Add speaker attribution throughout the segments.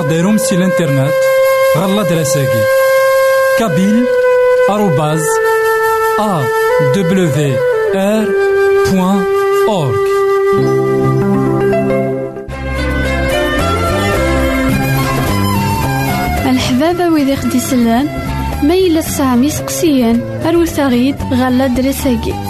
Speaker 1: غديرهم سي الانترنت غالا دراساكي كابيل آروباز أ دبليو آر بوان أورك
Speaker 2: الحبابة ويدي خدي سلان ميلة سامي سقسيان أروساغيد غالا دراساكي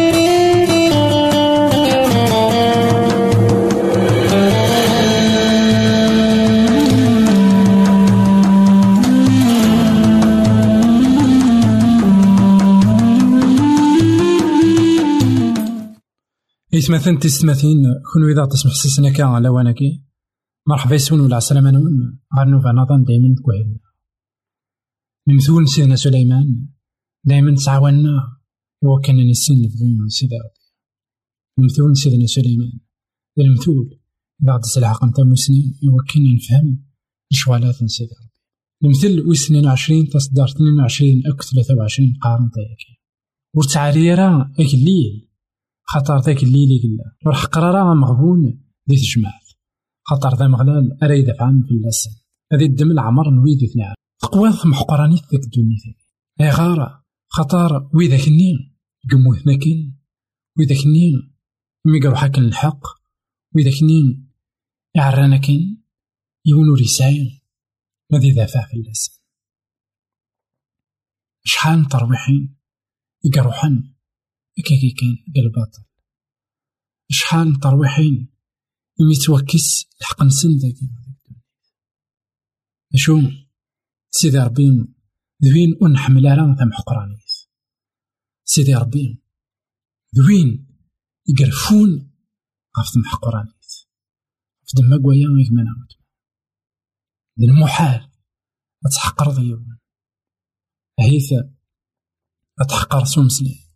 Speaker 1: إثمثن تستمثين كون إذا تسمح سيسنا كا على وانكي. مرحبا يسون ولا عسلامة نون. غار نوفا نظن دايما كوهيل نمثول سيدنا سليمان. دايما تعاوننا وكان نسين نفضي سيدي ربي نمثول سيدنا سليمان. المثول إذا غدت العقل نتا مسنين يوكلنا نفهم. الشوالات سيدي ربي المثل وسنين وعشرين تصدر اثنين وعشرين أك ثلاثة وعشرين قارن تايكي. ورتعالي راه الليل خاطر ذاك الليل قلا روح قرارا مغبون دي تجمعات خاطر ذا مغلال أرا يدافع عن في اللسان. هذه الدم العمر نويد اثنين قوات محقراني ذاك الدنيا اي غارة. خاطر ويذاك النين قموه ماكين ويذاك النين مي قالوا حاكن الحق. ويذاك النين يعرانا كين. يونو ريساين ماذا دافع في اللسان. شحال ترويحين؟ يقروحن كي كان قال الباطل. شحال ترويحين يتوكس الحق نسن داكي شو؟ سيدي ربي ذوين ونحمل راه ثم حقرانيت سيدي ربي ذوين يقرفون غف ثم حقرانيت في دما قويا غيك ما نعود المحال أتحقر ضيوان. هيث أتحقر سومسلي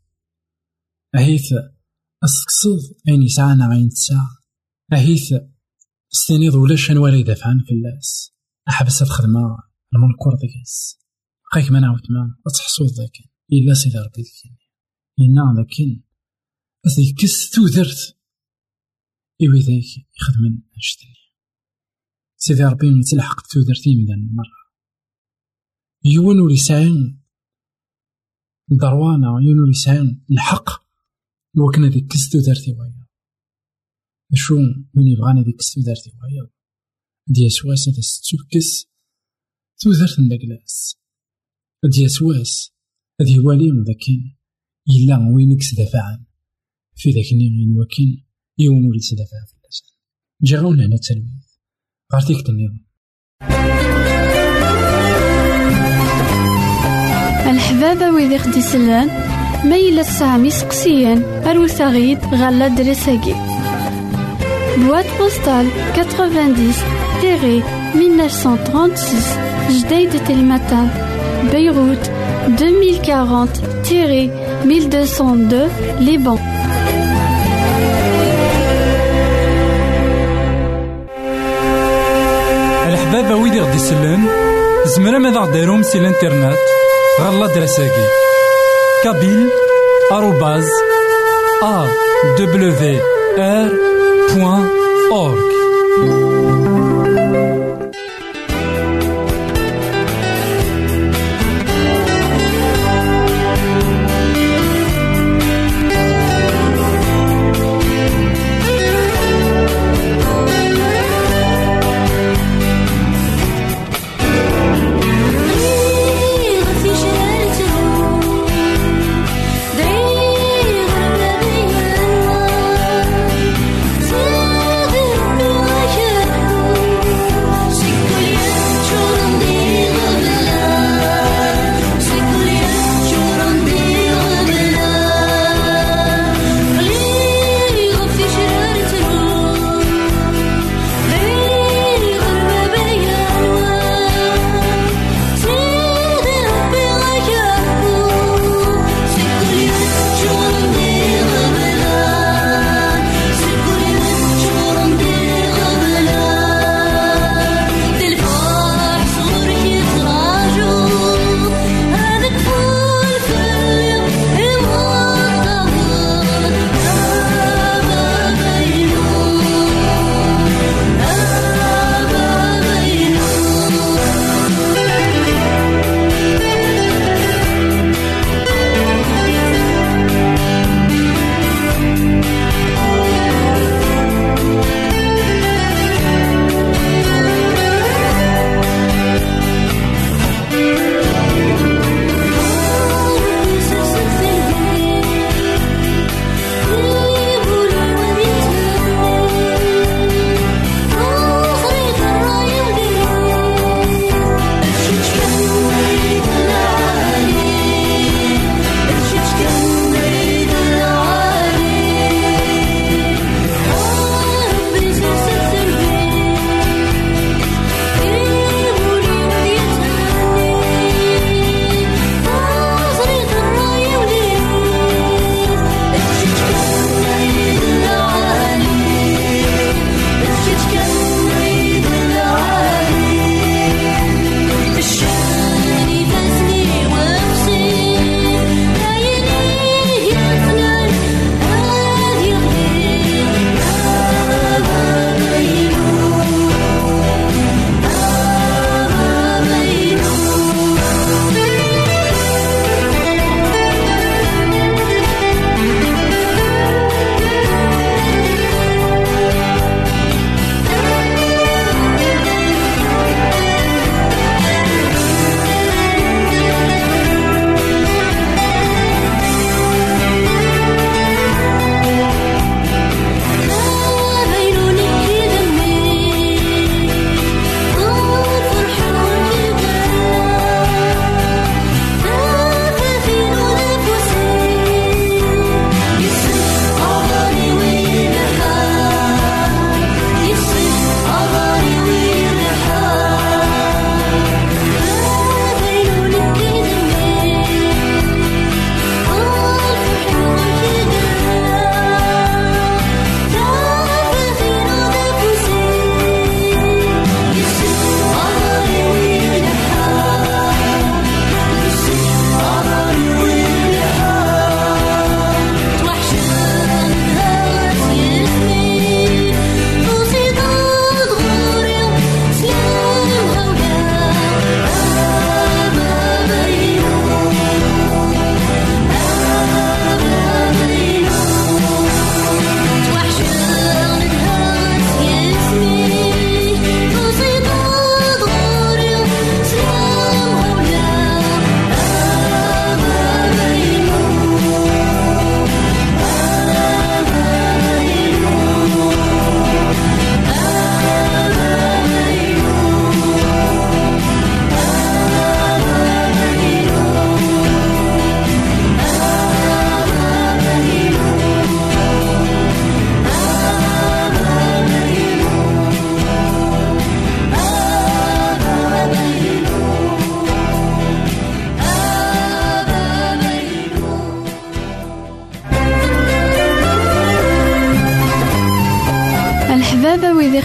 Speaker 1: أهيث أسكسوض أين يسعانا غين تسا أهيث استنيض ولاش نوالي دافعان فلاس أحبس الخدمة المنكور ذكاس قايك ما نعاود ما أتحصوض ذاك. إلا سيدي ربي ذاك. إنا ذاك. أذيكس تودرت إوي ذاك. يخدمن أشتني سيدي ربي نتلحق تودرتي من مرة يون وليسعين ضروانا يون وليسعين الحق. وكان هذيك كستو دارتي ويا شو من يبغانا هذيك كستو دارتي ويا ديا سواس هذا ستوكس تودرت نداكلاس ديا سواس والي ذاك إلا وينك سدافعان. في ذاك النيم وكين يون ولي سدافع في اللسان جا هنا التلميذ غارتيك النظام
Speaker 2: الحبابة ويدي خدي سلان. ما سامي سقسيان أروت غيد غالا دريساكي. بواد بوستال 90 تيري 1936 جديد تلمتان بيروت 2040 تيري 1202 لبنان
Speaker 1: الحبابة ويدي غدي يسلن زمرا ماذا غديرهم سي الانترنت غالا دراساكي Kaby arrobase a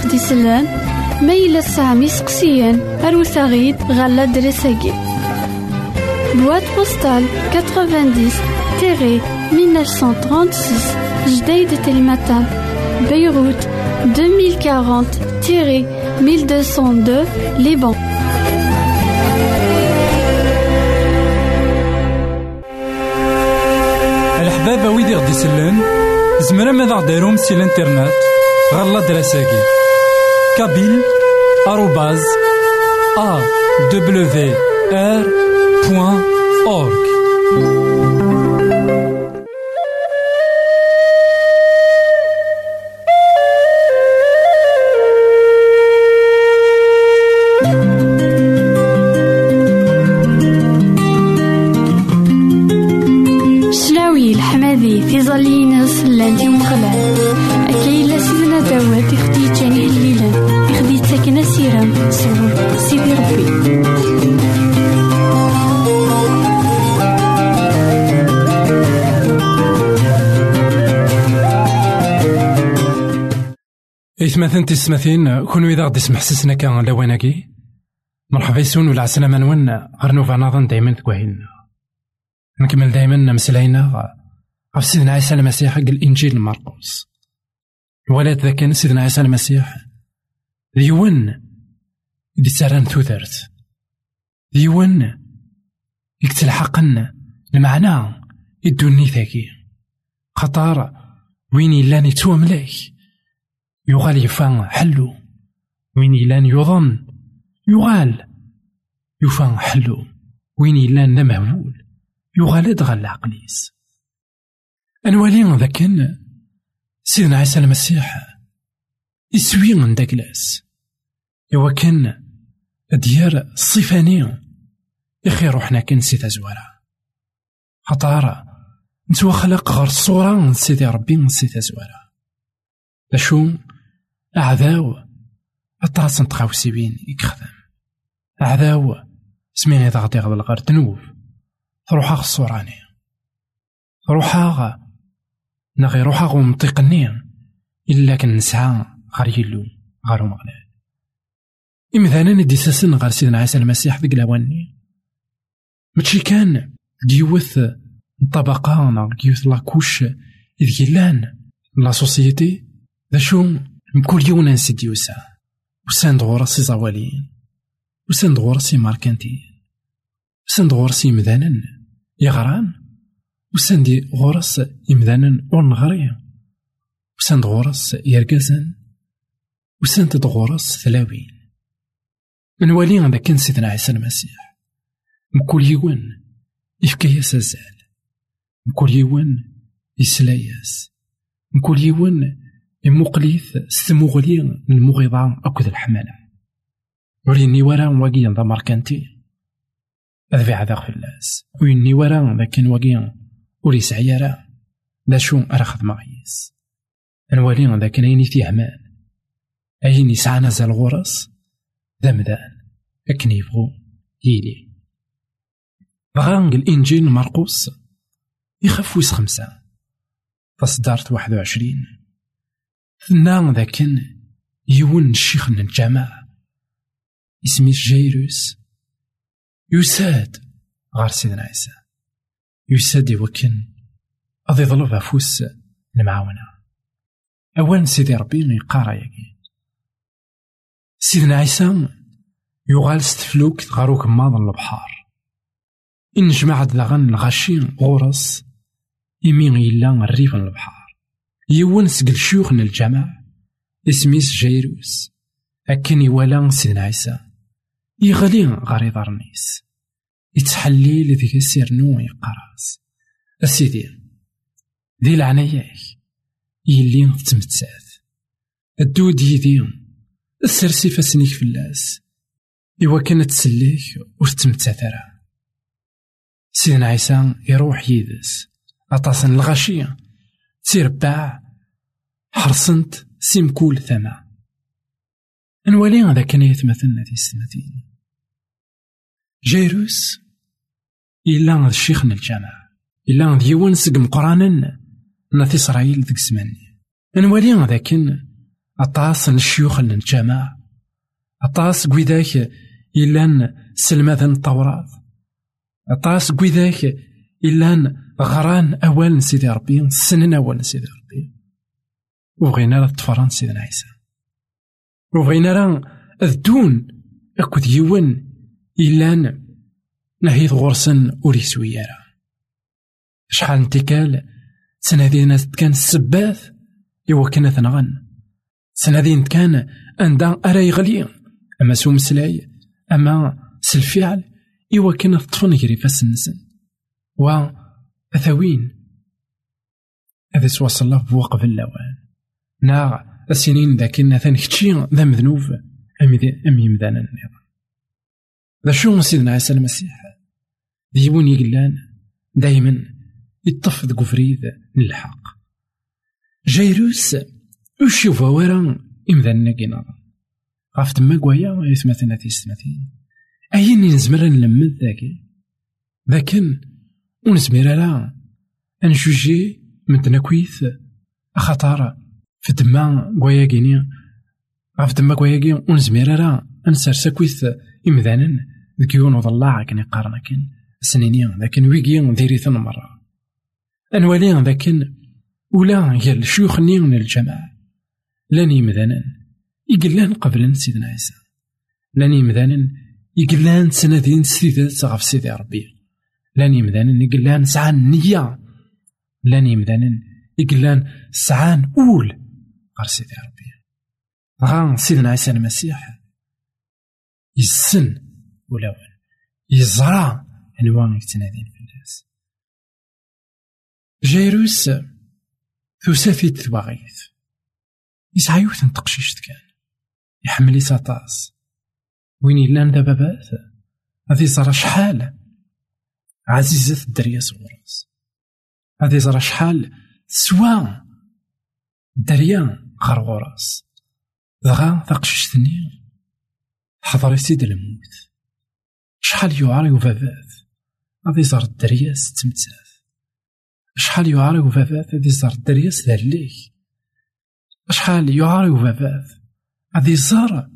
Speaker 1: awr.org
Speaker 2: يسلان ما يلا تسعام يسقسيان أروساغيد غالا دريساكي. بواد بوستال 90 تيري 1936 جديد تلمتان بيروت 2040 تيري 1202 ليبان.
Speaker 1: الحبابة ويدي غدي يسلن زمرا ماذا غديرهم سي الانترنت غالا دراساكي كابيل
Speaker 2: الحمادي في ظلينس لانتي مغلان أكي لا سيدنا داوود يخدي جاني الليلان يخدي تاكنا سيرام سرور. سيدي ربي.
Speaker 1: إثماثن تسمثين كونو إذا غدي يسمح سسنا كان لواناكي. مرحبا يسون ولا عسلامة نون غير نوفا نظن دايما تكوهينا نكمل دايما مسلاينا غف سيدنا عيسى المسيح حق الإنجيل مرقس. الولاد ذا كان سيدنا عيسى المسيح؟ ديون دي تسران ثوثرت ديون يكتلحقن المعنى يدوني ثاكي خطار وين يلان يتوى ملاك. يغال يفان حلو. وين يلان يظن يغال يفان حلو. وين يلان ذا مهبول. يغال دغال العقليس. أنوالي ذاكن سيدنا عيسى المسيح يسوي من داكلاس يوا كان ديار الصفاني يخي روحنا كن سي تزوارا خطارة نتوا خلق غير الصورة من سيدي ربي من سي تزوارا لشو أعداو أطاس نتخاوسي بين يكخدم أعداو سميني غادي غدا الغار تنوف. تروح غا الصوراني غا نغي روحا غو منطقني إلا كان نسعى غار يلو غارو مغلال إمثالا ندي ساسن غار سيدنا عيسى المسيح ذيك لواني ماشي كان ديوث طبقة نا ديوث لاكوش إذ يلان لا سوسيتي ذا شو كل يوم نسيت يوسا وسان دغورا سي زوالين وسان دغورا سي ماركانتين وسان دغورا سي مذانا يغران وسان دي غورس يمذانا ونغري. وسان غورس يرقزن. وسان غورس ثلاوين. من والي هذا كان سيدنا عيسى المسيح. مكل يوان يفكياس الزال مكل يوان يسلاياس مكل يوان يمقليث ستمغلي المغيضة أكد الحمالة وريني ورا واقيا ذا ماركانتي أذبي في اللاس ويني ورا لكن واقيا ور يسعي راه دا شو راه خدمة غيس نوالي ذاك أين فيه عمان أين يسعى نزل غرس. ذا مذان أكن يبغو يلي. بغا الإنجيل مرقوس. يخف ويس خمسة. فصدرت واحد وعشرين. ثنا ذاكن يون الشيخ من الجامع اسمي جيروس. يساد غار سيدنا عيسى. يساد يوكن غادي يظلف عفوس المعاونة أولا سيدي ربي يقارا ياكي سيدنا عيسى يغال ستفلوك غاروك ماض البحار. إن جمعت داغن الغشي غورس إمين إلا الريف البحار. يون سقل شيوخ الجماع إسميس جيروس. أكن يوالا سيدنا عيسى. يغلي غاري دارنيس يتحليل ذيك السير نو يقراس أسيدي ذي العناياك يلي تمتسات الدود يدي السرسي فاسنيك فلاس. إوا كانت تسليك وتتمتات راه سيدنا عيسى يروح يدس. أطاسن الغشية تيربع حرصنت سيمكول ثما. نولي هذا كان يتمثلنا في السنتين جيروس إلا الشيخ من الجامع إلا ديوان سق مقرانا ناث إسرائيل ذيك الزمان. نوالي ذاكن أطاس الشيوخ الجماعة أطاس قويداك إلان سلماذا التوراة أطاس قويداك إلان غران أوال سيدي ربي سنن أوال سيدي ربي. وبغينا راه تفران سيدنا عيسى. وبغينا راه الدون أكد يون إلان نهيد غرسن أوريسوي راه شحال انتكال سنادينا كان السباث إوا كنا ثنغن سنادين كان أندا أرا يغلي. أما سو مسلاي أما سالفعل إوا كنا طفن فاس النسن و أثاوين. هذا سوا الله بوقف اللوان. نا السنين ذاك ثان كتشي ذا مذنوب. أم يمدانا النظام ذا شو سيدنا عيسى المسيح ديون يقلان دايما يطف ذا فريد للحق. جيروس يوفا ورا إمذانا كينا غاف تما كوايا يثمثنا تيستمثين أين نزمر نلمد ذاكي ذاكن ونزمر لا. أنجوجي من تناكويث خطارة في دما كوايا كيني غاف دما كوايا كي ونزمر لا. أنسر ساكويث إمذانا ضلاع كني قارنا كن سنينيا لكن ويكي ديري مرة. أنوالي ذاكن ولا هي الشيوخ من الجماعة. لاني يمذانا يقلان قبل سيدنا عيسى. لاني يمذانا يقلان سنادين سيدات غف سيدي ربي. لاني يمذانا يقلان سعان نية. لاني يمذانا يقلان سعان أول غير سيدي ربي. غا سيدنا عيسى المسيح. يسن ولا يزرع عنوان يتنادين في الناس جيروس ثوسافي تواغيث يسعى يوث تقشيشت كان يحمل يساطاس وين يلان دابا بات هذي زرا شحال عزيزة الدريا صغورس هذي زرا شحال سوا الدريا غرغوراس دغا تقشيشتني حضر سيد الموت شحال يعاري وفافات هذي زر الدريا ستمتسات شحال يعاري وفافات هذي زر الدريا ذليك شحال يعاري وفافات غادي يزار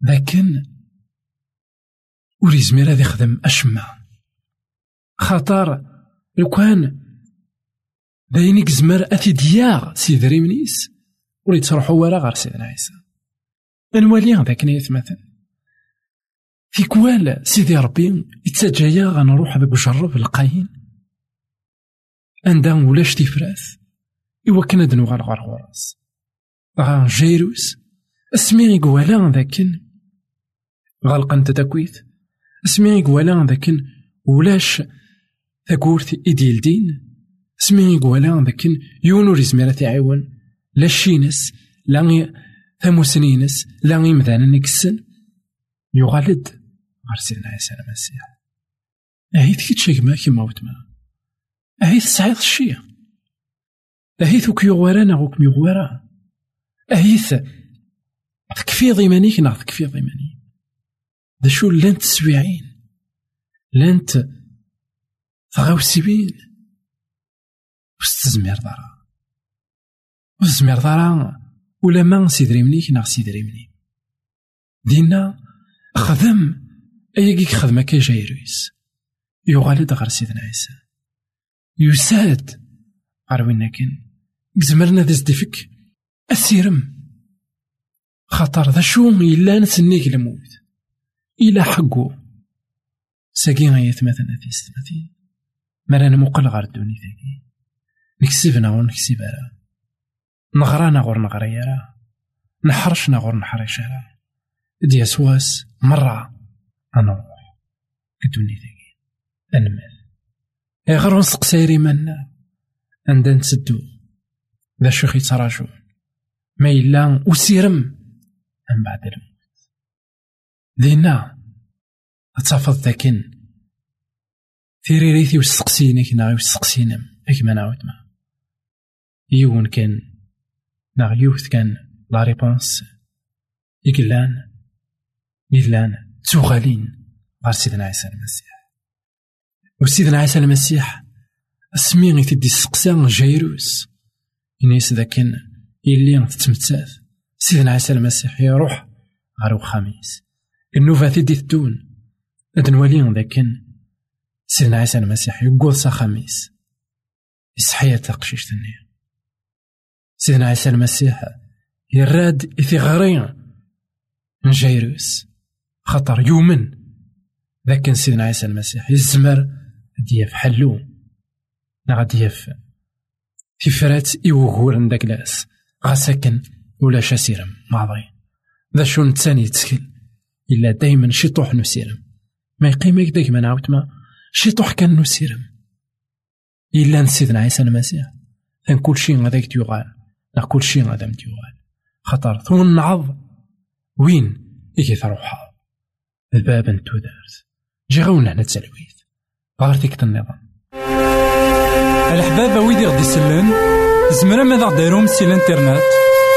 Speaker 1: لكن ور يزمر هذا يخدم أشما خاطر لو كان داين يزمر أثي دياغ سيد ريمنيس ور يتروحو ورا غير سيدنا عيسى. نوالي ذاك نيت مثلا. في كوال سيدي ربي يتسجايا غنروح هذاك وجرب القاين عندها ولاش تيفراس إوا كنا دنو غار غراس. غا جيروس أسمي يقوالا ذاكن. غلقا تتكويت أسمي يقوالا ذاكن. ولاش تاكورت إديل دين أسمي يقوالا ذاكن. يونو ريزميرا تعاون لا شينس لا ثموسنينس لا يمذانا نكسن يغالد. غير سيدنا عيسى المسيح أهيت كي تشيك كيما وتما أهيت تسعيد الشيء أهيت وكيو ورانا وكميو ورا أهيث تكفيض إيمانيك ناغ تكفيض إيمانيك دا شو لانت تسويعين لانت تغاوسيبين وستزمير دارا وستزمير دارا ولا ما سيدري منيك ناغ سيدري مني دينا خدم أياكيك خدمة كي جايرويس يغالد غير سيدنا عيسى يساد غير وين كان زمرنا ديك أسيرم خاطر ذا شو إلا نسنيك الموت إلا حقو ساقي غاية مثلا في ستمثين مرانا مقل غار الدوني ثاقي نكسبنا غور نكسب راه نغرانا غور نغري راه نحرشنا غور نحرش راه دي سواس مرة أنروح الدوني ثاقي أنمل غير نسقسي منا. عندنا نسدو. ذا شيخ يتراجعون. ما إلا وسيرم من بعد الموت. دينا أتفض ذاكن. ريثي وستقسينك نا وستقسينم أكما نعاود ما يون كان. نا يوث كان. لا ريبونس. يقلان يقلان تغالين غير سيدنا عيسى المسيح. وسيدنا عيسى المسيح اسمي تدي السقسا جيروس إنيس ذاكن يلي تتمتاث سيدنا عيسى المسيح يروح غارو خميس النوفا تيدي تدون. هاد نولي ذاكن سيدنا عيسى المسيح يقول خميس. يصحي تقشيش تنيا سيدنا عيسى المسيح يراد إثغارين من جيروس خطر يومن. ذاك سيدنا عيسى المسيح يزمر دياف حلو. نا في فرات إيوغور داك لاس. غاساكن ولا شاسيرم ماضي ذا شو نتساني يتسكل. إلا دايما شي طوح نسيرم ما يقيم داك ما نعاود ما شي طوح كان نسيرم إلا نسيدنا عيسى المسيح. ثان كل شي غاداك تيوغال. لا كل شي غادا متيوغال خطر ثم نعض وين؟ إيكي تروحها الباب انتو دارت جي غاونا هنا تسلويت غير تيكت النظام
Speaker 3: الحباب ويدي غدي يسلن زمرا ماذا دايروم سي الانترنت.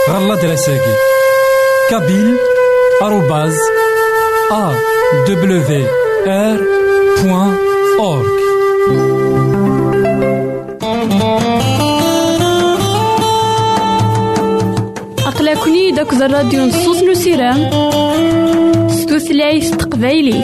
Speaker 3: غالا دراساكي كابيل. آروباز. أ دبليو آر بوان أورك
Speaker 2: أقلكني داك الراديو نصوص نسيرام تتلايس تقبيلي